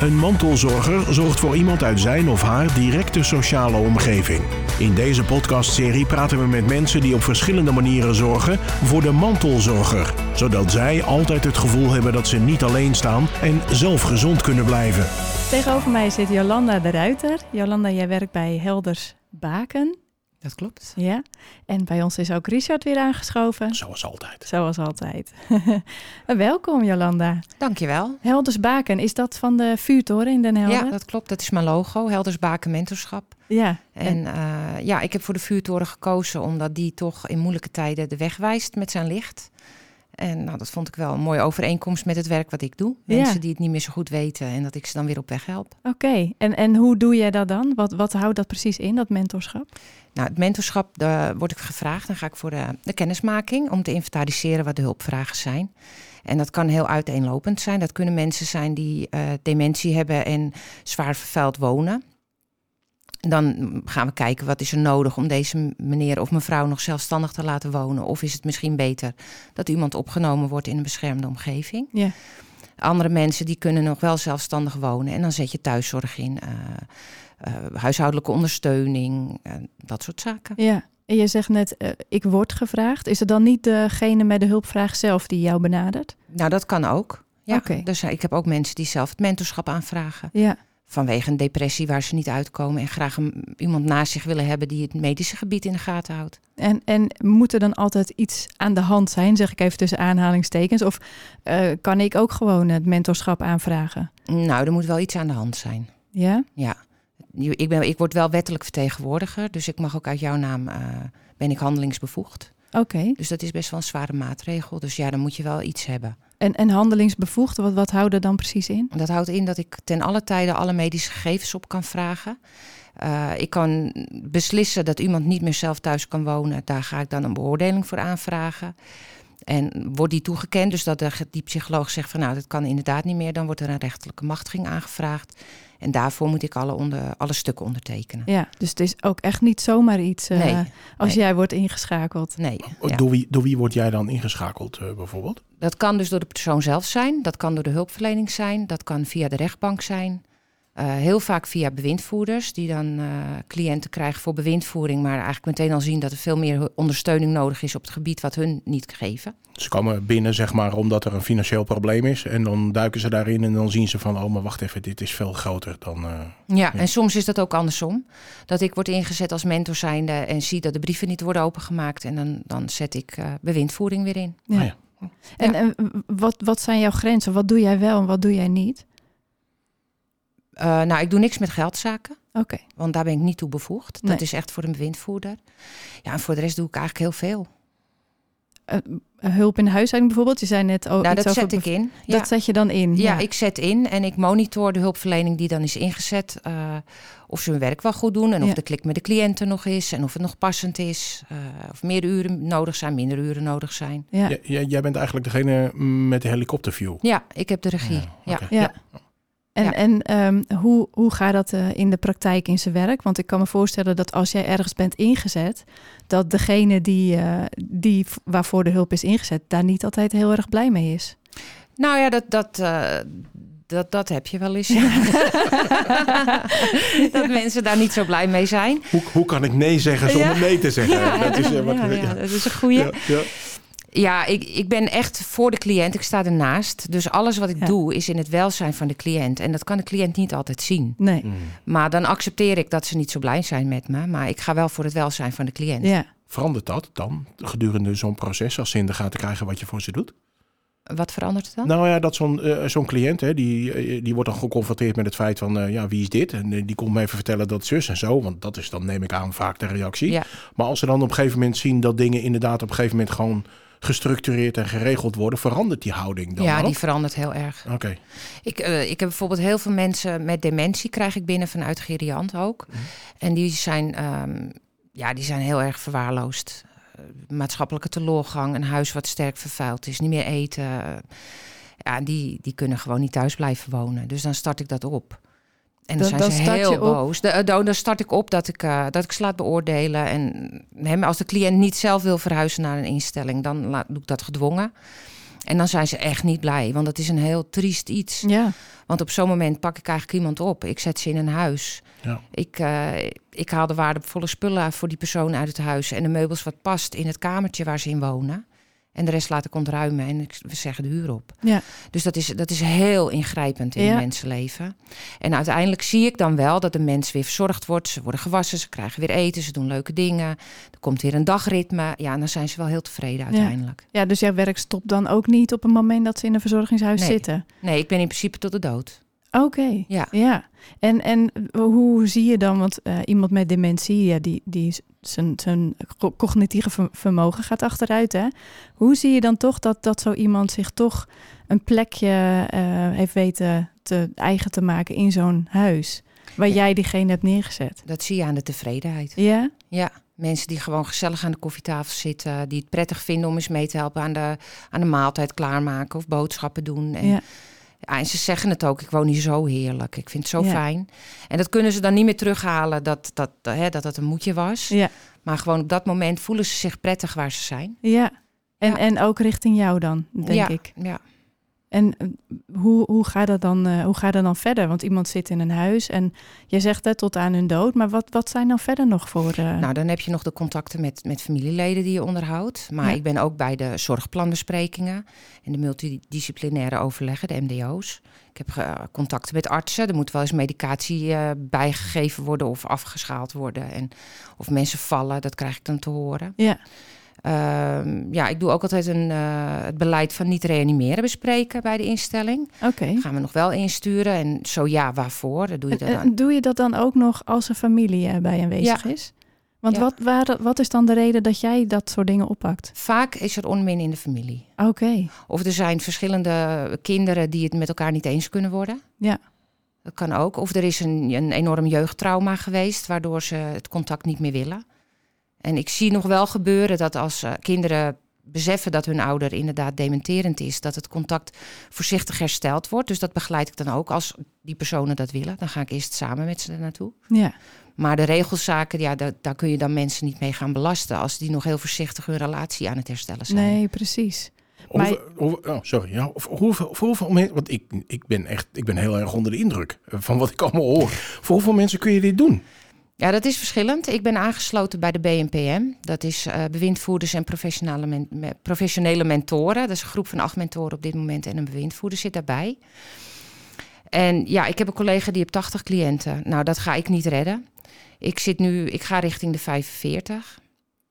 Een mantelzorger zorgt voor iemand uit zijn of haar directe sociale omgeving. In deze podcastserie praten we met mensen die op verschillende manieren zorgen voor de mantelzorger, zodat zij altijd het gevoel hebben dat ze niet alleen staan en zelf gezond kunnen blijven. Tegenover mij zit Jolanda de Ruiter. Jolanda, jij werkt bij Helders Baken. Dat klopt. Ja. En bij ons is ook Richard weer aangeschoven. Zoals altijd. Zoals altijd. Welkom Jolanda. Dankjewel. Helders Baken, is dat van de vuurtoren in Den Helder? Ja, dat klopt. Dat is mijn logo, Helders Baken Mentorschap. Ja. En uh, ja, ik heb voor de vuurtoren gekozen omdat die toch in moeilijke tijden de weg wijst met zijn licht. En nou, dat vond ik wel een mooie overeenkomst met het werk wat ik doe. Mensen Ja. die het niet meer zo goed weten en dat ik ze dan weer op weg help. Oké, en, en hoe doe jij dat dan? Wat, wat houdt dat precies in, dat mentorschap? Nou, het mentorschap, daar word ik gevraagd. Dan ga ik voor de, de kennismaking om te inventariseren wat de hulpvragen zijn. En dat kan heel uiteenlopend zijn. Dat kunnen mensen zijn die eh, dementie hebben en zwaar vervuild wonen. Dan gaan we kijken wat is er nodig om deze meneer of mevrouw nog zelfstandig te laten wonen. Of is het misschien beter dat iemand opgenomen wordt in een beschermde omgeving. Ja. Andere mensen die kunnen nog wel zelfstandig wonen. En dan zet je thuiszorg in, eh, eh, huishoudelijke ondersteuning, eh, dat soort zaken. Ja. En je zegt net, ik word gevraagd. Is het dan niet degene met de hulpvraag zelf die jou benadert? Nou, dat kan ook. Ja, dus ik heb ook mensen die zelf het mentorschap aanvragen. Ja. Vanwege een depressie waar ze niet uitkomen. En graag een, iemand naast zich willen hebben die het medische gebied in de gaten houdt. En, en moet er dan altijd iets aan de hand zijn, zeg ik even tussen aanhalingstekens? Of eh, kan ik ook gewoon het mentorschap aanvragen? Nou, er moet wel iets aan de hand zijn. Ja? Ja. Ik, ben, ik word wel wettelijk vertegenwoordiger. Dus ik mag ook uit jouw naam, eh, ben ik handelingsbevoegd. Oké. Dus dat is best wel een zware maatregel. Dus ja, dan moet je wel iets hebben. En, en handelingsbevoegd, wat, wat houdt er dan precies in? Dat houdt in dat ik ten alle tijde alle medische gegevens op kan vragen. Eh, ik kan beslissen dat iemand niet meer zelf thuis kan wonen. Daar ga ik dan een beoordeling voor aanvragen. En wordt die toegekend, dus dat de, die psycholoog zegt van nou, dat kan inderdaad niet meer, dan wordt er een rechterlijke machtiging aangevraagd. En daarvoor moet ik alle, onder, alle stukken ondertekenen. Ja, dus het is ook echt niet zomaar iets eh, Nee, als nee. jij wordt ingeschakeld. Nee, ja. Door, wie, door wie word jij dan ingeschakeld eh, bijvoorbeeld? dat kan dus door de persoon zelf zijn, dat kan door de hulpverlening zijn, dat kan via de rechtbank zijn. Eh, heel vaak via bewindvoerders, die dan eh, cliënten krijgen voor bewindvoering, maar eigenlijk meteen al zien dat er veel meer ondersteuning nodig is op het gebied wat hun niet geven. Ze komen binnen zeg maar omdat er een financieel probleem is. En dan duiken ze daarin en dan zien ze van... oh, maar wacht even, dit is veel groter dan... eh, Ja, en soms is dat ook andersom. Dat ik word ingezet als mentor zijnde en zie dat de brieven niet worden opengemaakt. En dan, dan zet ik eh, bewindvoering weer in. Ja. Ah ja. En, Ja. en wat, wat zijn jouw grenzen? Wat doe jij wel en wat doe jij niet? Eh, nou, ik doe niks met geldzaken. Oké. Want daar ben ik niet toe bevoegd. Dat Nee. is echt voor een bewindvoerder. Ja, en voor de rest doe ik eigenlijk heel veel. Eh, hulp in de huishouding bijvoorbeeld? Je zei net oh, nou, iets dat over zet ik in. Ja. Dat zet je dan in? Ja, ik zet in en ik monitor de hulpverlening die dan is ingezet. eh, of ze hun werk wel goed doen en of Ja. de klik met de cliënt er nog is en of het nog passend is. eh, of meer uren nodig zijn, minder uren nodig zijn. Ja. Jij bent eigenlijk degene met de helikopterview. Ja, ik heb de regie. Ja. En, Ja. en ehm, hoe, hoe gaat dat eh, in de praktijk in zijn werk? Want ik kan me voorstellen dat als jij ergens bent ingezet, dat degene die, eh, die waarvoor de hulp is ingezet, daar niet altijd heel erg blij mee is. Nou ja, dat, dat, eh, dat, dat heb je wel eens. ja. dat mensen daar niet zo blij mee zijn. Hoe, hoe kan ik nee zeggen zonder Ja. nee te zeggen? dat is, wat, ja, ja, dat is een goeie. Ja, ik, ik ben echt voor de cliënt. Ik sta ernaast. Dus alles wat ik Ja. doe is in het welzijn van de cliënt. En dat kan de cliënt niet altijd zien. Nee. Mm. Maar dan accepteer ik dat ze niet zo blij zijn met me. Maar ik ga wel voor het welzijn van de cliënt. Ja. Verandert dat dan gedurende zo'n proces als ze in de gaten krijgen wat je voor ze doet? Wat verandert het dan? Nou ja, dat zo'n eh, zo'n cliënt, hè, die, eh, die wordt dan geconfronteerd met het feit van, eh, ja, wie is dit? En die komt me even vertellen dat zus en zo, want dat is dan, neem ik aan, vaak de reactie. Ja. Maar als ze dan op een gegeven moment zien dat dingen inderdaad op een gegeven moment gewoon gestructureerd en geregeld worden, verandert die houding dan ja, die verandert heel erg. Oké. Ik, eh, ik heb bijvoorbeeld heel veel mensen met dementie krijg ik binnen vanuit Geriant ook. Mhm. En die zijn, ehm, ja, die zijn heel erg verwaarloosd. Eh, maatschappelijke teleurgang, een huis wat sterk vervuild is, niet meer eten. Ja, die, die kunnen gewoon niet thuis blijven wonen. Dus dan start ik dat op. En dan, Dan- zijn ze heel boos. De, eh, dan dan start ik op dat ik, eh, dat ik ze laat beoordelen. En hem, als de cliënt niet zelf wil verhuizen naar een instelling, dan laat, doe ik dat gedwongen. En dan zijn ze echt niet blij, want dat is een heel triest iets. Ja. Want op zo'n moment pak ik eigenlijk iemand op. Ik zet ze in een huis. Ja. Ik, uh, ik haal de waardevolle spullen voor die persoon uit het huis en de meubels wat past in het kamertje waar ze in wonen. En de rest laat ik ontruimen en we zeggen de huur op. Ja. Dus dat is, dat is heel ingrijpend in Ja. mensenleven. En uiteindelijk zie ik dan wel dat de mens weer verzorgd wordt. Ze worden gewassen, ze krijgen weer eten, ze doen leuke dingen. Er komt weer een dagritme. Ja, en dan zijn ze wel heel tevreden uiteindelijk. ja, dus jouw werk stopt dan ook niet op het moment dat ze in een verzorgingshuis Nee. zitten? Nee, ik ben in principe tot de dood. Oké. Ja. Ja. En, en hoe zie je dan, want eh, iemand met dementie, ja, die, die zijn, zijn co- cognitieve ver- vermogen gaat achteruit. Hè? Hoe zie je dan toch dat, dat zo iemand zich toch een plekje eh, heeft weten te eigen te maken in zo'n huis? Waar Ja. jij diegene hebt neergezet. Dat zie je aan de tevredenheid. Ja? Ja, mensen die gewoon gezellig aan de koffietafel zitten, die het prettig vinden om eens mee te helpen aan de, aan de maaltijd klaarmaken of boodschappen doen. En, Ja. Ja, en ze zeggen het ook, ik woon hier zo heerlijk, ik vind het zo Ja. fijn. En dat kunnen ze dan niet meer terughalen dat dat, hè, dat, dat een moedje was. Ja. Maar gewoon op dat moment voelen ze zich prettig waar ze zijn. Ja. En, Ja. en ook richting jou dan, denk ja, ik. Ja. En eh, hoe, hoe, gaat dat dan, eh, hoe gaat dat dan verder? Want iemand zit in een huis en je zegt het tot aan hun dood. Maar wat, wat zijn dan verder nog voor... eh, Nou, dan heb je nog de contacten met, met familieleden die je onderhoudt. Maar Ja. ik ben ook bij de zorgplanbesprekingen en de multidisciplinaire overleggen, de MDO's. Ik heb contacten met artsen. Er moet wel eens medicatie bijgegeven worden of afgeschaald worden. En of mensen vallen, dat krijg ik dan te horen. Ja, ja, ik doe ook altijd een, eh, het beleid van niet reanimeren bespreken bij de instelling. oké. Gaan we nog wel insturen en zo ja, waarvoor? Dat doe je En, dan. doe je dat dan ook nog als er familie eh, bij aanwezig is? Want Ja. wat, waar, wat is dan de reden dat jij dat soort dingen oppakt? Vaak is er onmin in de familie. Oké, Of er zijn verschillende kinderen die het met elkaar niet eens kunnen worden. Ja. Dat kan ook. Of er is een, een enorm jeugdtrauma geweest, waardoor ze het contact niet meer willen. En ik zie nog wel gebeuren dat als eh, kinderen beseffen dat hun ouder inderdaad dementerend is, dat het contact voorzichtig hersteld wordt. Dus dat begeleid ik dan ook als die personen dat willen. Dan ga ik eerst samen met ze er naartoe. ja. Maar de regelszaken, ja, daar, daar kun je dan mensen niet mee gaan belasten als die nog heel voorzichtig hun relatie aan het herstellen zijn. Nee, precies. Maar- Hoeveel, hoeveel- oh, sorry. Ja, of hoeveel, voor hoeveel mensen... Want ik, ik ben echt ik ben heel erg onder de indruk van wat ik allemaal hoor. Voor hoeveel mensen kun je dit doen? Ja, dat is verschillend. Ik ben aangesloten bij de BNPM. Dat is eh, bewindvoerders en professionele, men- me- professionele mentoren. Dat is een groep van acht mentoren op dit moment en een bewindvoerder zit daarbij. En ja, ik heb een collega die heeft 80 cliënten. Nou, dat ga ik niet redden. Ik zit nu, ik ga richting de 45.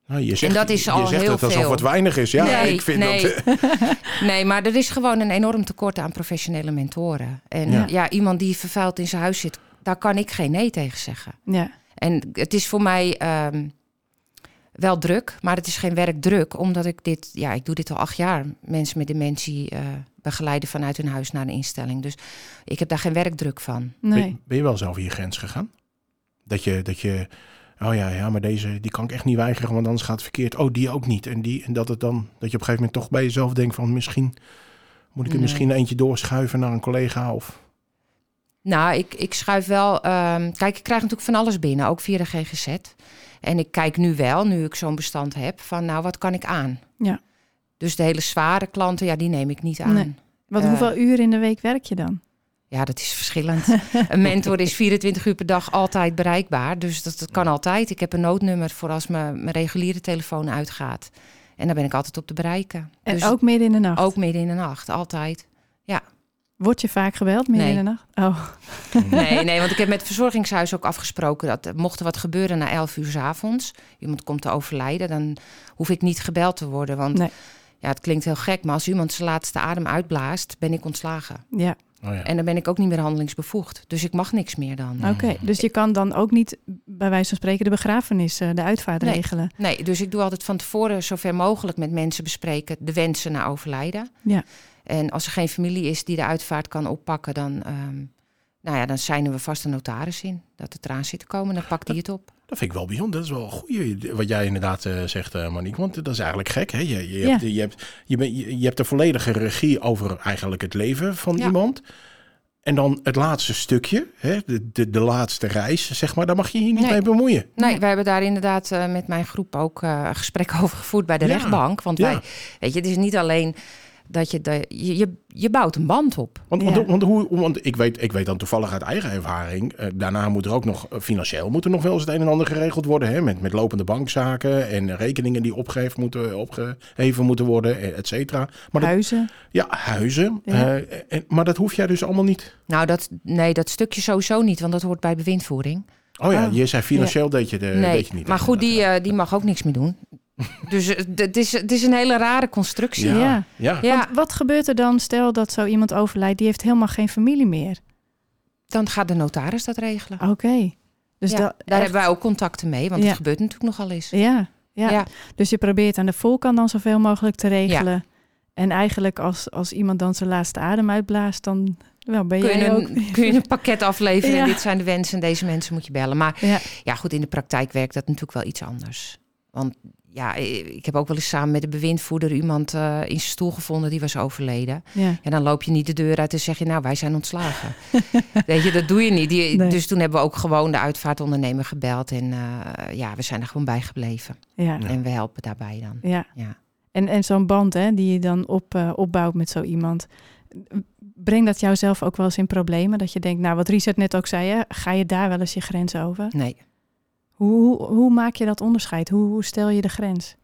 Nou, je zegt, dat is je al zegt heel alsof veel. het weinig is. Ja, Nee, ik vind nee. dat... Nee, maar er is gewoon een enorm tekort aan professionele mentoren. En Ja. ja, iemand die vervuild in zijn huis zit, daar kan ik geen nee tegen zeggen. Ja, En het is voor mij ehm, wel druk, maar het is geen werkdruk, omdat ik dit, ja, ik doe dit al acht jaar. Mensen met dementie eh, begeleiden vanuit hun huis naar een instelling. Dus ik heb daar geen werkdruk van. nee. Ben, ben je wel zelf over je grens gegaan? Dat je, dat je, oh ja, ja, maar deze, die kan ik echt niet weigeren, want anders gaat het verkeerd. Oh, die ook niet. En, die, en dat het dan, dat je op een gegeven moment toch bij jezelf denkt van misschien, moet ik er Nee. misschien eentje doorschuiven naar een collega of... Nou, ik, ik schuif wel. ehm, kijk, ik krijg natuurlijk van alles binnen, ook via de GGZ. En ik kijk nu wel, nu ik zo'n bestand heb, van nou, wat kan ik aan? Ja. Dus de hele zware klanten, ja, die neem ik niet aan. Nee. Want Eh, hoeveel uur in de week werk je dan? Ja, dat is verschillend. een mentor is 24 uur per dag altijd bereikbaar. Dus dat, dat kan altijd. Ik heb een noodnummer voor als mijn, mijn reguliere telefoon uitgaat. En dan ben ik altijd op te bereiken. En Dus ook midden in de nacht? ook midden in de nacht, altijd. Word je vaak gebeld midden Nee. in de nacht? Oh, Nee, nee, want ik heb met het verzorgingshuis ook afgesproken dat er mocht er wat gebeuren na 11 uur 's avonds, iemand komt te overlijden, dan hoef ik niet gebeld te worden. Want Nee. ja, het klinkt heel gek, maar als iemand zijn laatste adem uitblaast, ben ik ontslagen. ja. Oh ja. En dan ben ik ook niet meer handelingsbevoegd. Dus ik mag niks meer dan. Oké, dus je kan dan ook niet, bij wijze van spreken, de begrafenis, eh, de uitvaart Nee. regelen. Nee, dus ik doe altijd van tevoren zover mogelijk met mensen bespreken de wensen naar overlijden. Ja. En als er geen familie is die de uitvaart kan oppakken, dan, ehm nou ja, dan zijn we vast een notaris in dat het eraan zit te komen. Dan pakt die het op. Dat vind ik wel bijzonder. Dat is wel een goede wat jij inderdaad eh, zegt, eh Monique. Want dat is eigenlijk gek. Hè? Je, je, Ja. hebt, je, hebt, je, bent- je, je hebt de volledige regie over eigenlijk het leven van Ja. iemand. En dan het laatste stukje, hè? De, de, de laatste reis, zeg maar, daar mag je je niet Nee. mee bemoeien. Nee, we hebben daar inderdaad eh, met mijn groep ook eh, een gesprek over gevoerd bij de Ja, rechtbank. Want ja. wij, weet je, het is niet alleen dat je, de, je, je, je bouwt een band op. Want, Ja. want, want, hoe, want ik, weet, ik weet dan toevallig uit eigen ervaring. eh, daarna moet er ook nog eh, financieel moet er nog wel eens het een en ander geregeld worden. Hè? Met, met lopende bankzaken en rekeningen die opgeheven moeten, opgeheven moeten worden, eh, et cetera. Maar dat, Huizen. ja, huizen. Ja. eh, en, maar dat hoef jij dus allemaal niet. Nou, dat, nee, dat stukje sowieso niet, want dat hoort bij bewindvoering. Oh ja, Oh. je zei financieel deed je, de, nee, deed je niet. maar goed, die, die mag ook niks meer doen. Dus eh, het is, het is een hele rare constructie. ja. Ja. Ja. Ja. Ja. Want wat gebeurt er dan, stel dat zo iemand overlijdt, die heeft helemaal geen familie meer? Dan gaat de notaris dat regelen. Oké. Dus Ja, dat, daar echt- hebben wij ook contacten mee, want Ja. het gebeurt natuurlijk nogal eens. Ja, ja. Ja. Dus je probeert aan de voorkant dan zoveel mogelijk te regelen. En eigenlijk als, als iemand dan zijn laatste adem uitblaast, dan wel, ben Kun je, ook... een, kun je een pakket afleveren Ja. en dit zijn de wensen en deze mensen moet je bellen. Maar Ja, ja, goed, in de praktijk werkt dat natuurlijk wel iets anders. Want ja, ik heb ook wel eens samen met de bewindvoerder iemand eh, in zijn stoel gevonden die was overleden. ja. En dan loop je niet de deur uit en zeg je, nou, wij zijn ontslagen. Weet je, dat doe je niet. Die, Nee. Dus toen hebben we ook gewoon de uitvaartondernemer gebeld. En eh, ja, we zijn er gewoon bij gebleven. ja. En we helpen daarbij dan. ja. Ja. En, en zo'n band hè, die je dan op, eh, opbouwt met zo iemand. Brengt dat jou zelf ook wel eens in problemen? Dat je denkt, nou wat Richard net ook zei, hè, ga je daar wel eens je grens over? Nee, Hoe, hoe, maak je dat onderscheid? Hoe, hoe stel je de grens?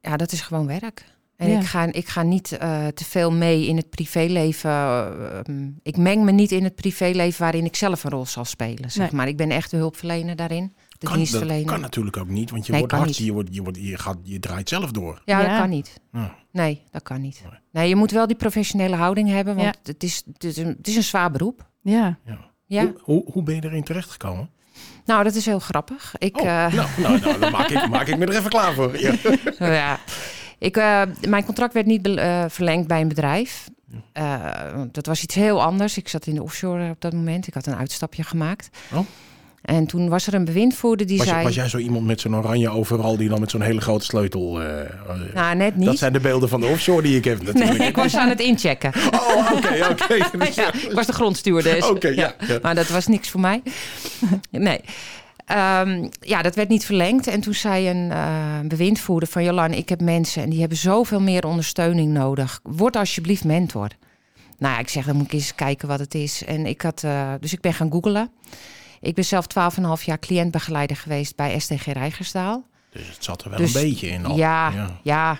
ja, dat is gewoon werk. En Ja. ik, ga, ik ga niet eh, te veel mee in het privéleven. eh, ehm, ik meng me niet in het privéleven waarin ik zelf een rol zal spelen. Zeg Nee. maar. Ik ben echt de hulpverlener daarin. De Kan, dat dienstverlener. kan natuurlijk ook niet, want je Nee, wordt hartstikke, je, wordt, je, wordt, je, gaat, je draait zelf door. Ja, Ja. dat kan niet. Ja. Nee, dat kan niet. Nee. Nee, je moet wel die professionele houding hebben, want Ja. het, is, het, is een, het is een zwaar beroep. Ja, Ja, Hoe, hoe, hoe ben je erin terechtgekomen? Nou, dat is heel grappig. Ik, Oh, eh, nou, nou, nou, dan maak ik, maak ik me er even klaar voor. Ja. ja. ik, eh, mijn contract werd niet eh, verlengd bij een bedrijf. Dat was iets heel anders. Ik zat in de offshore op dat moment. Ik had een uitstapje gemaakt. Oh. En toen was er een bewindvoerder die Was, zei... was jij zo iemand met zo'n oranje overal die dan met zo'n hele grote sleutel... eh, eh, Nou, net niet. dat zijn de beelden van de offshore die ik heb natuurlijk. Nee, ik was aan het inchecken. Oh, oké, oké. ja, ik was de grondstuurder. Oké, ja, ja. Maar dat was niks voor mij. Nee. Ehm, ja, dat werd niet verlengd. En toen zei een eh, bewindvoerder van... Jolan, ik heb mensen en die hebben zoveel meer ondersteuning nodig. Word alsjeblieft mentor. Nou ja, ik zeg, dan moet ik eens kijken wat het is. En ik had, dus ik ben gaan googlen. Ik ben zelf 12,5 jaar cliëntbegeleider geweest bij STG Rijgersdaal. Dus het zat er wel Dus- een beetje in al. Ja, Ja. ja.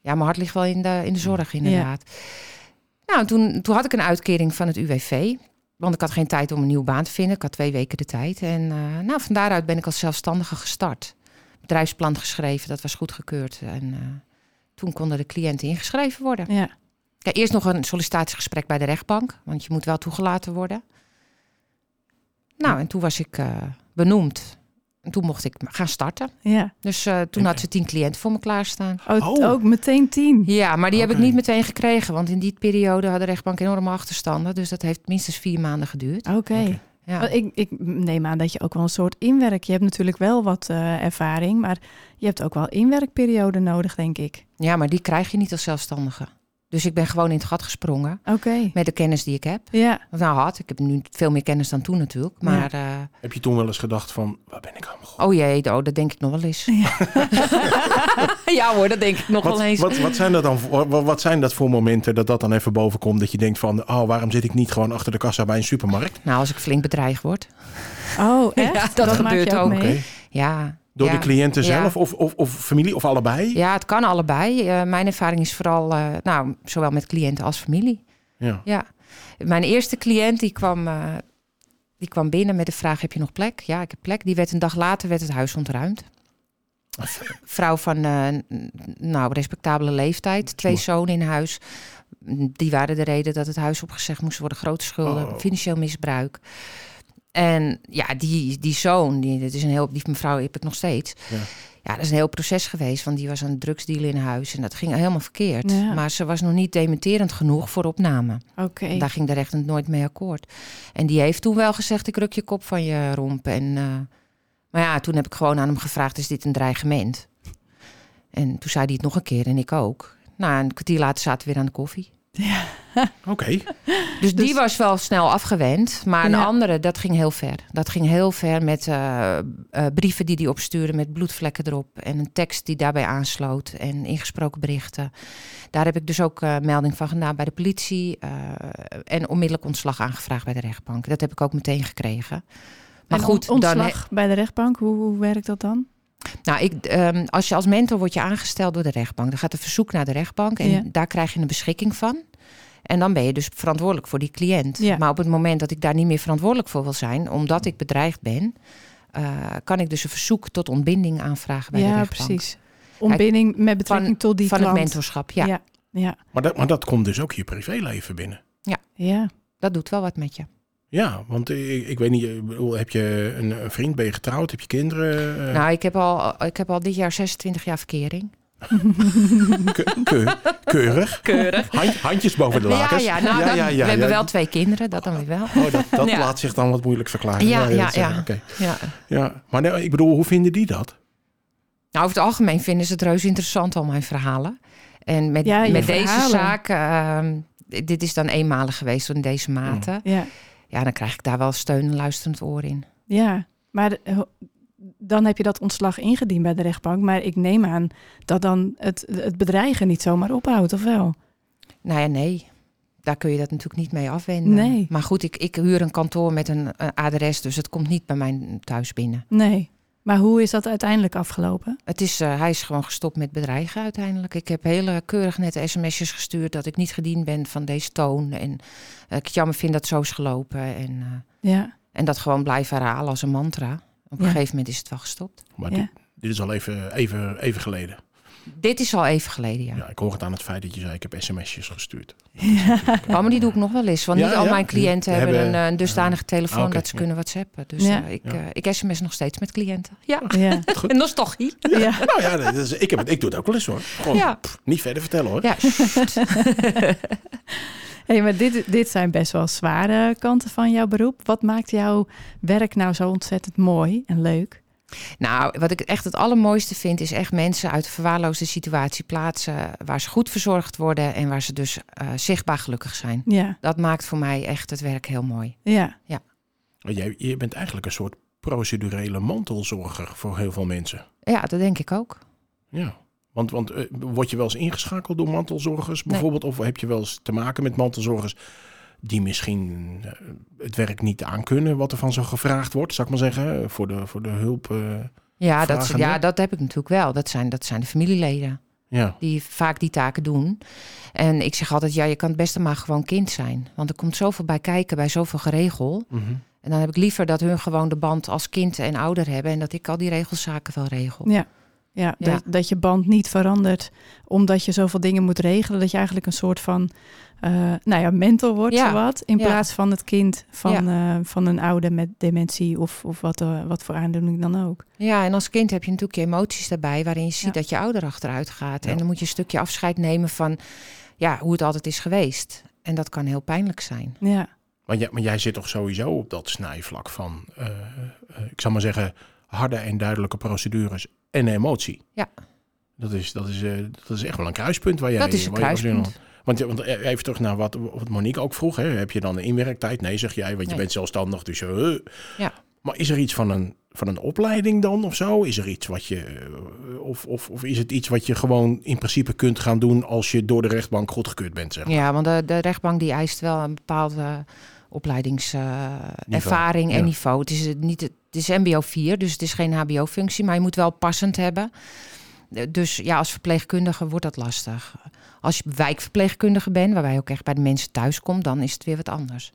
ja, mijn hart ligt wel in de, in de zorg inderdaad. Nou, en toen, toen had ik een uitkering van het UWV. Want ik had geen tijd om een nieuwe baan te vinden. Ik had twee weken de tijd. En eh, nou, van daaruit ben ik als zelfstandige gestart. Bedrijfsplan geschreven, dat was goedgekeurd. En eh, toen konden de cliënten ingeschreven worden. ja. Ja, eerst nog een sollicitatiegesprek bij de rechtbank. Want je moet wel toegelaten worden. Nou, en toen was ik eh, benoemd. En toen mocht ik gaan starten. ja. Dus eh, toen En- had ze tien cliënten voor me klaarstaan. Oh, Oh. Ook meteen tien. Ja, maar die heb ik niet meteen gekregen. Want in die periode had de rechtbank enorme achterstanden. Dus dat heeft minstens vier maanden geduurd. Oké. Oké. Ja. Want Ik, ik neem aan dat je ook wel een soort inwerk... Je hebt natuurlijk wel wat eh, ervaring, maar je hebt ook wel inwerkperiode nodig, denk ik. ja, maar die krijg je niet als zelfstandige. Dus ik ben gewoon in het gat gesprongen. Oké. Met de kennis die ik heb. Ja, Of Nou had, ik heb nu veel meer kennis dan toen natuurlijk. Maar eh, Heb je toen wel eens gedacht van, waar ben ik allemaal oh jee, oh, dat denk ik nog wel eens. Ja, hoor, dat denk ik nog wel eens. wat, wat, zijn dat dan voor, wat, wat zijn dat voor momenten dat dat dan even boven komt? Dat je denkt van, oh, waarom zit ik niet gewoon achter de kassa bij een supermarkt? Nou, als ik flink bedreigd word. Oh, echt? Ja, dat maak gebeurt je ook. Ja. Door ja. de cliënten Ja. zelf of, of, of familie of allebei? Ja, het kan allebei. Eh, mijn ervaring is vooral, eh, nou, zowel met cliënten als familie. Ja. Ja, mijn eerste cliënt die kwam, eh, die kwam binnen met de vraag: heb je nog plek? Ja, ik heb plek. Die werd een dag later werd het huis ontruimd. Vrouw van nou, respectabele leeftijd, twee zonen in huis. Die waren de reden dat het huis opgezegd moest worden. Grote schulden, Oh. financieel misbruik. En ja, die, die zoon, die, dit is een heel, die mevrouw heb ik nog steeds. Ja. Ja, dat is een heel proces geweest, want die was een drugsdealer in huis en dat ging helemaal verkeerd. Ja. Maar ze was nog niet dementerend genoeg voor opname. Oké. Daar ging de rechter nooit mee akkoord. En die heeft toen wel gezegd, ik ruk je kop van je romp. En, eh, maar ja, toen heb ik gewoon aan hem gevraagd, is dit een dreigement? En toen zei hij het nog een keer en ik ook. Nou, een kwartier later zaten we weer aan de koffie. Ja. Oké. Dus, die Dus- was wel snel afgewend. Maar een Ja. andere, dat ging heel ver. Dat ging heel ver met eh, eh, brieven die hij opstuurde met bloedvlekken erop. En een tekst die daarbij aansloot. En ingesproken berichten. Daar heb ik dus ook eh, melding van gedaan bij de politie. en onmiddellijk ontslag aangevraagd bij de rechtbank. Dat heb ik ook meteen gekregen. Maar En goed, dan, ontslag bij de rechtbank, hoe, hoe werkt dat dan? Nou, ik, ehm, als je als mentor wordt je aangesteld door de rechtbank. Dan gaat een verzoek naar de rechtbank. En Ja. daar krijg je een beschikking van. En dan ben je dus verantwoordelijk voor die cliënt. Ja. Maar op het moment dat ik daar niet meer verantwoordelijk voor wil zijn, omdat ik bedreigd ben, eh, kan ik dus een verzoek tot ontbinding aanvragen bij de ja, rechtbank. precies. Ontbinding met betrekking tot die Van klant. het mentorschap, ja. Ja. Ja, Maar dat, maar dat komt dus ook je privéleven binnen. ja. Dat doet wel wat met je. Ja, want ik, ik weet niet, ik bedoel, heb je een, een vriend, ben je getrouwd, heb je kinderen? Eh, Nou, ik heb, al, ik heb al dit jaar 26 jaar verkering. ke- ke- keurig. Keurig. Hand- handjes boven de lakens. ja, nou, ja, dan- ja, ja, we hebben ja. wel twee kinderen, dat dan weer wel. Oh, dat, dat Ja. laat zich dan wat moeilijk verklaren. Ja, ja, dat, ja. oké. Ja. ja. Maar nee, ik bedoel, hoe vinden die dat? Nou, over het algemeen vinden ze het reuze interessant, al mijn verhalen. En met, met deze zaak, ehm, dit is dan eenmalig geweest in deze mate. Ja, Ja, dan krijg ik daar wel steun en luisterend oor in. ja. maar ho- dan heb je dat ontslag ingediend bij de rechtbank. Maar ik neem aan dat dan het, het bedreigen niet zomaar ophoudt, of wel? Nou ja, nee. Daar kun je dat natuurlijk niet mee afwenden. Nee. Maar goed, ik, ik huur een kantoor met een, een adres, dus het komt niet bij mijn thuis binnen. Nee. Maar hoe is dat uiteindelijk afgelopen? Het is, eh, hij is gewoon gestopt met bedreigen uiteindelijk. Ik heb hele keurig nette sms'jes gestuurd dat ik niet gediend ben van deze toon. En eh, ik het jammer vind dat het zo is gelopen. En, eh, Ja, en dat gewoon blijven herhalen als een mantra. Op een Ja. gegeven moment is het wel gestopt. Maar ja. dit, dit is al even, even, even geleden. Dit is al even geleden, ja. Ja, ik hoor het aan het feit dat je zei, ik heb sms'jes gestuurd. Oh, maar die doe ik nog wel eens. Want Ja, niet al ja. mijn cliënten Die hebben, hebben- een, eh, een dusdanige telefoon Ah, oké, dat ze ja. kunnen whatsappen. Dus Ja. eh, ik, Ja. eh, ik sms nog steeds met cliënten. Ja, ja, Goed. en nostalgie. ja. Nou ja, dat is, ik, heb het, ik doe het ook wel eens hoor. Gewoon Ja. pff, niet verder vertellen hoor. Ja, Hey, maar dit, dit zijn best wel zware kanten van jouw beroep. Wat maakt jouw werk nou zo ontzettend mooi en leuk? Nou, wat ik echt het allermooiste vind, is echt mensen uit een verwaarloosde situatie plaatsen. Waar ze goed verzorgd worden en waar ze dus eh, zichtbaar gelukkig zijn. Ja, Dat maakt voor mij echt het werk heel mooi. ja, Maar Jij, je bent eigenlijk een soort procedurele mantelzorger voor heel veel mensen. Ja, dat denk ik ook. Ja. Want, want eh, word je wel eens ingeschakeld door mantelzorgers bijvoorbeeld? Of heb je wel eens te maken met mantelzorgers die misschien eh, het werk niet aankunnen wat er van ze gevraagd wordt, zou ik maar zeggen, voor de, voor de hulp? eh, Ja dat, ja, dat heb ik natuurlijk wel. Dat zijn, dat zijn de familieleden ja. die vaak die taken doen. En ik zeg altijd, ja, je kan het beste maar gewoon kind zijn. Want er komt zoveel bij kijken, bij zoveel geregel. Mhm. En dan heb ik liever dat hun gewoon de band als kind en ouder hebben... en dat ik al die regelzaken wel regel. ja. Ja, Ja. Dat, dat je band niet verandert omdat je zoveel dingen moet regelen. Dat je eigenlijk een soort van eh, nou ja, mentor wordt, Ja. zowat. In Ja. plaats van het kind van, eh, van een ouder met dementie of, of wat, eh, wat voor aandoening dan ook. Ja, en als kind heb je natuurlijk je emoties daarbij... waarin je ziet Ja. dat je ouder achteruit gaat. Ja. En dan moet je een stukje afscheid nemen van ja, hoe het altijd is geweest. En dat kan heel pijnlijk zijn. Ja, Maar, jij, maar jij zit toch sowieso op dat snijvlak van, ik zal maar zeggen, harde en duidelijke procedures en emotie. Ja. Dat is, dat is, eh, dat is echt wel een kruispunt waar jij... dat is een kruispunt. Want, want eh, even terug naar wat, wat Monique ook vroeg. Hè? Heb je dan een inwerktijd? Nee, zeg jij, want je bent zelfstandig. Dus eh. Ja. Maar is er iets van een, van een opleiding dan of zo? Is er iets wat je... eh, Of, of, of is het iets wat je gewoon in principe kunt gaan doen... als je door de rechtbank goedgekeurd bent, zeg maar? Ja, want de, de rechtbank die eist wel een bepaalde opleidingservaring ervaring en ja. niveau. Het is, het niet, het is MBO 4, dus het is geen HBO-functie, maar je moet wel passend hebben. Eh, Dus ja, als verpleegkundige wordt dat lastig. Als je wijkverpleegkundige bent, waarbij je ook echt bij de mensen thuis komt, dan is het weer wat anders.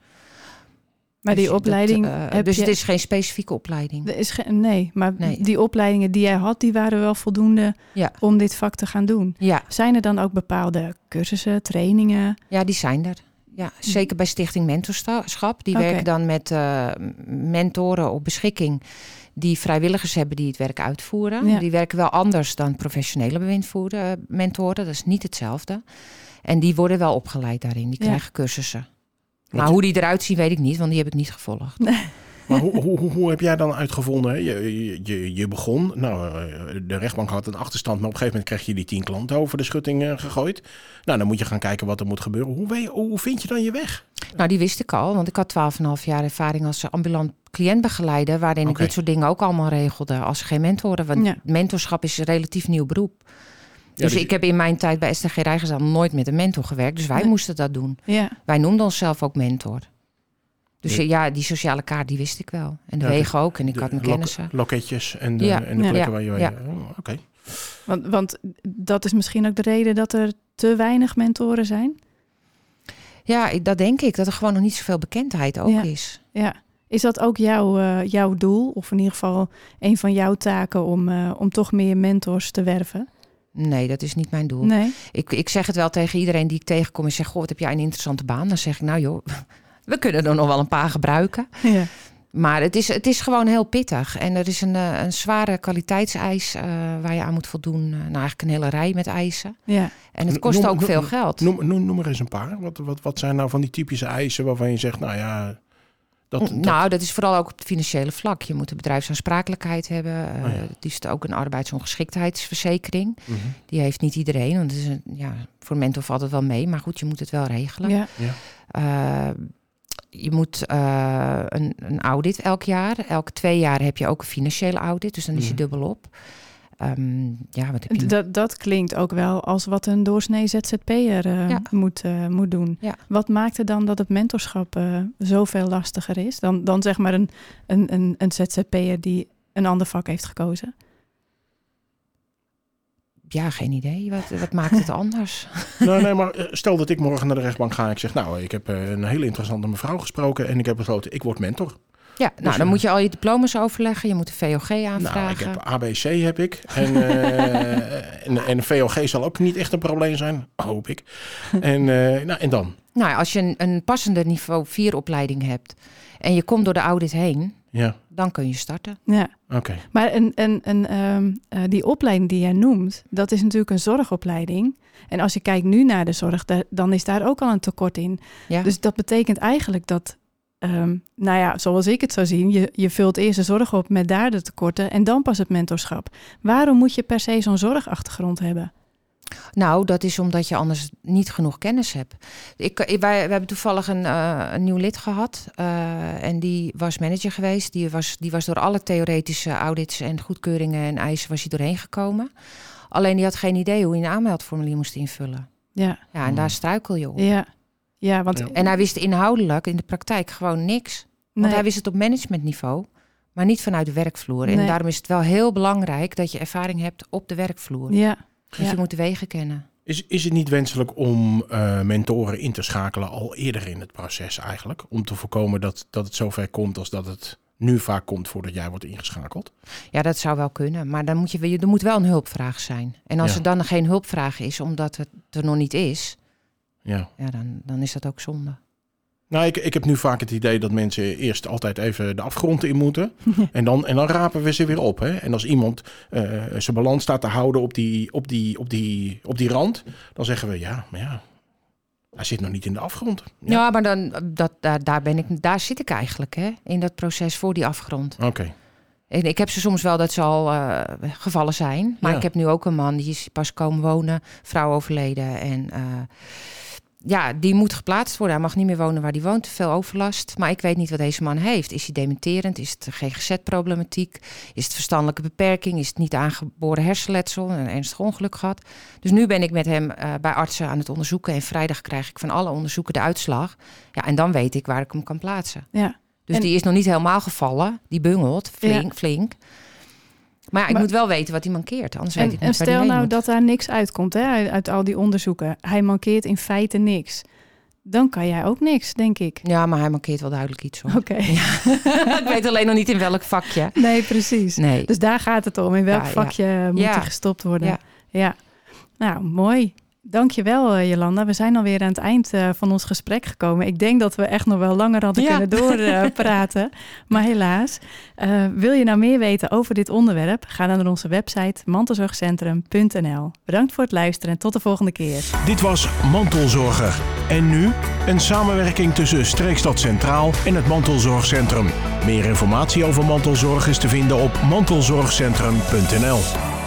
maar Dus die opleiding. eh, dus je, het is geen specifieke opleiding. er is geen, nee, maar Nee. die opleidingen die jij had, die waren wel voldoende Ja. om dit vak te gaan doen. Ja, Zijn er dan ook bepaalde cursussen, trainingen? Ja, die zijn er. Ja, zeker bij Stichting Mentorschap. Die werken dan met eh, mentoren op beschikking die vrijwilligers hebben die het werk uitvoeren. Ja. Die werken wel anders dan professionele bewindvoerder, eh, mentoren. Dat is niet hetzelfde. En die worden wel opgeleid daarin. Die Ja. krijgen cursussen. Maar hoe die eruit zien weet ik niet, want die heb ik niet gevolgd. Maar hoe, hoe, hoe, hoe heb jij dan uitgevonden? hè? Je, je, je begon, nou, eh, de rechtbank had een achterstand, maar op een gegeven moment kreeg je die tien klanten over de schutting eh, gegooid. Nou, dan moet je gaan kijken wat er moet gebeuren. Hoe, hoe vind je dan je weg? Nou, die wist ik al, want ik had 12,5 jaar ervaring als ambulant cliëntbegeleider, waarin ik dit soort dingen ook allemaal regelde als geen mentoren. Want Ja. mentorschap is een relatief nieuw beroep. Ja, dus dus- ik heb in mijn tijd bij STG Rijgersaan nooit met een mentor gewerkt. Dus wij Nee. moesten dat doen. Ja, Wij noemden onszelf ook mentor. Dus Ja. ja, die sociale kaart die wist ik wel. En de Ja, wegen ook. En ik De had mijn lok- kennissen. Loketjes en de, Ja. en de plekken Ja. waar je... Ja. Oh, Oké. want, want dat is misschien ook de reden dat er te weinig mentoren zijn. Ja, ik, dat denk ik. Dat er gewoon nog niet zoveel bekendheid ook Ja. is. Ja. Is dat ook jouw, eh, jouw doel? Of in ieder geval een van jouw taken om, eh, om toch meer mentors te werven? Nee, dat is niet mijn doel. Nee. Ik, ik zeg het wel tegen iedereen die ik tegenkom en zeg: Goh, wat heb jij een interessante baan? Dan zeg ik: Nou joh, we kunnen er nog wel een paar gebruiken. Ja. Maar het is, het is gewoon heel pittig. En er is een, eh, een zware kwaliteitseis eh, waar je aan moet voldoen. Eh, nou, eigenlijk een hele rij met eisen. ja. En het kost Noem- ook noem- veel geld. Noem, noem, noem er eens een paar. Wat, wat, wat zijn nou van die typische eisen waarvan je zegt, nou ja... Dat, dat- nou, dat is vooral ook op het financiële vlak. Je moet een bedrijfsaansprakelijkheid hebben. eh, Oh ja. Het is ook een arbeidsongeschiktheidsverzekering. Mhm. Die heeft niet iedereen. Want het is een, ja, voor mentor valt het wel mee. Maar goed, je moet het wel regelen. ja. Eh, je moet eh, een, een audit elk jaar. Elke twee jaar heb je ook een financiële audit. Dus dan is je Mhm. dubbel op. Ehm, ja, wat heb je? Dat, dat klinkt ook wel als wat een doorsnee ZZP'er Ja. moet, eh, moet doen. Ja. Wat maakt het dan dat het mentorschap eh, zoveel lastiger is dan, dan zeg maar een, een, een, een ZZP'er die een ander vak heeft gekozen? Ja, geen idee. Wat, wat maakt het anders? Nee, nee, maar eh, stel dat ik morgen naar de rechtbank ga en ik zeg... nou, ik heb eh, een hele interessante mevrouw gesproken... en ik heb besloten, ik word mentor. Ja, nou, ja. dan moet je al je diploma's overleggen. Je moet een VOG aanvragen. Nou, ik heb ABC heb ik. En, eh, en, VOG zal ook niet echt een probleem zijn, hoop ik. En, eh, nou, en dan? Nou, als je een, een passende niveau 4 opleiding hebt en je komt door de audit heen, Ja, dan kun je starten. Ja. oké. Maar een, een, een, ehm, eh, die opleiding die jij noemt, dat is natuurlijk een zorgopleiding. En als je kijkt nu naar de zorg, da- dan is daar ook al een tekort in. Ja. Dus dat betekent eigenlijk dat, ehm, nou ja, zoals ik het zou zien, je, je vult eerst de zorg op met daar de tekorten en dan pas het mentorschap. Waarom moet je per se zo'n zorgachtergrond hebben? Nou, dat is omdat je anders niet genoeg kennis hebt. Ik, ik- wij, we hebben toevallig een, eh, een nieuw lid gehad. eh, en die was manager geweest. Die was, die was door alle theoretische audits en goedkeuringen en eisen was hij doorheen gekomen. Alleen die had geen idee hoe hij een aanmeldformulier moest invullen. Ja, Ja, en daar struikel je op. ja, ja want Ja. En hij wist inhoudelijk in de praktijk gewoon niks. Want nee, hij wist het op managementniveau, maar niet vanuit de werkvloer. En daarom is het wel heel belangrijk dat je ervaring hebt op de werkvloer. ja, Dus ja. je moet de wegen kennen. Is, is het niet wenselijk om eh, mentoren in te schakelen al eerder in het proces eigenlijk? Om te voorkomen dat, dat het zover komt als dat het nu vaak komt voordat jij wordt ingeschakeld? Ja, dat zou wel kunnen. Maar dan moet je, er moet wel een hulpvraag zijn. En als Ja. er dan geen hulpvraag is, omdat het er nog niet is, Ja. ja, dan, dan is dat ook zonde. Nou, ik, ik heb nu vaak het idee dat mensen eerst altijd even de afgrond in moeten. en, dan, en dan rapen we ze weer op. Hè? En als iemand eh, zijn balans staat te houden op die, op, die, op, die, op die rand, dan zeggen we ja, maar ja, hij zit nog niet in de afgrond. Ja, maar dan, dat, daar, daar, ben ik, daar zit ik eigenlijk, hè, in dat proces voor die afgrond. Oké. En ik heb ze soms wel dat ze al eh, gevallen zijn. Maar Ja. ik heb nu ook een man die is pas komen wonen, vrouw overleden. En eh, ja, die moet geplaatst worden. Hij mag niet meer wonen waar hij woont, te veel overlast. Maar ik weet niet wat deze man heeft. Is hij dementerend? Is het GGZ-problematiek? Is het verstandelijke beperking? Is het niet aangeboren hersenletsel? Een ernstig ongeluk gehad? Dus nu ben ik met hem eh, bij artsen aan het onderzoeken. En vrijdag krijg ik van alle onderzoeken de uitslag. Ja, en dan weet ik waar ik hem kan plaatsen. ja. Dus En- die is nog niet helemaal gevallen. Die bungelt flink, flink. Maar ik Maar- moet wel weten wat hij mankeert. Anders weet En, ik en niet hij stel nou moet. dat daar niks uitkomt hè, uit, al die onderzoeken. Hij mankeert in feite niks. Dan kan jij ook niks, denk ik. Ja, maar hij mankeert wel duidelijk iets. Oké. ik weet alleen nog niet in welk vakje. Nee, precies. Nee. Dus daar gaat het om. In welk Ja, ja. vakje moet hij gestopt worden? Ja. Ja. Nou, mooi. Dankjewel uh, Jolanda. We zijn alweer aan het eind uh, van ons gesprek gekomen. Ik denk dat we echt nog wel langer hadden ja. kunnen doorpraten. maar helaas. Uh, wil je nou meer weten over dit onderwerp? Ga dan naar onze website mantelzorgcentrum.nl. Bedankt voor het luisteren en tot de volgende keer. Dit was Mantelzorger. En nu een samenwerking tussen Streekstad Centraal en het Mantelzorgcentrum. Meer informatie over mantelzorg is te vinden op mantelzorgcentrum.nl.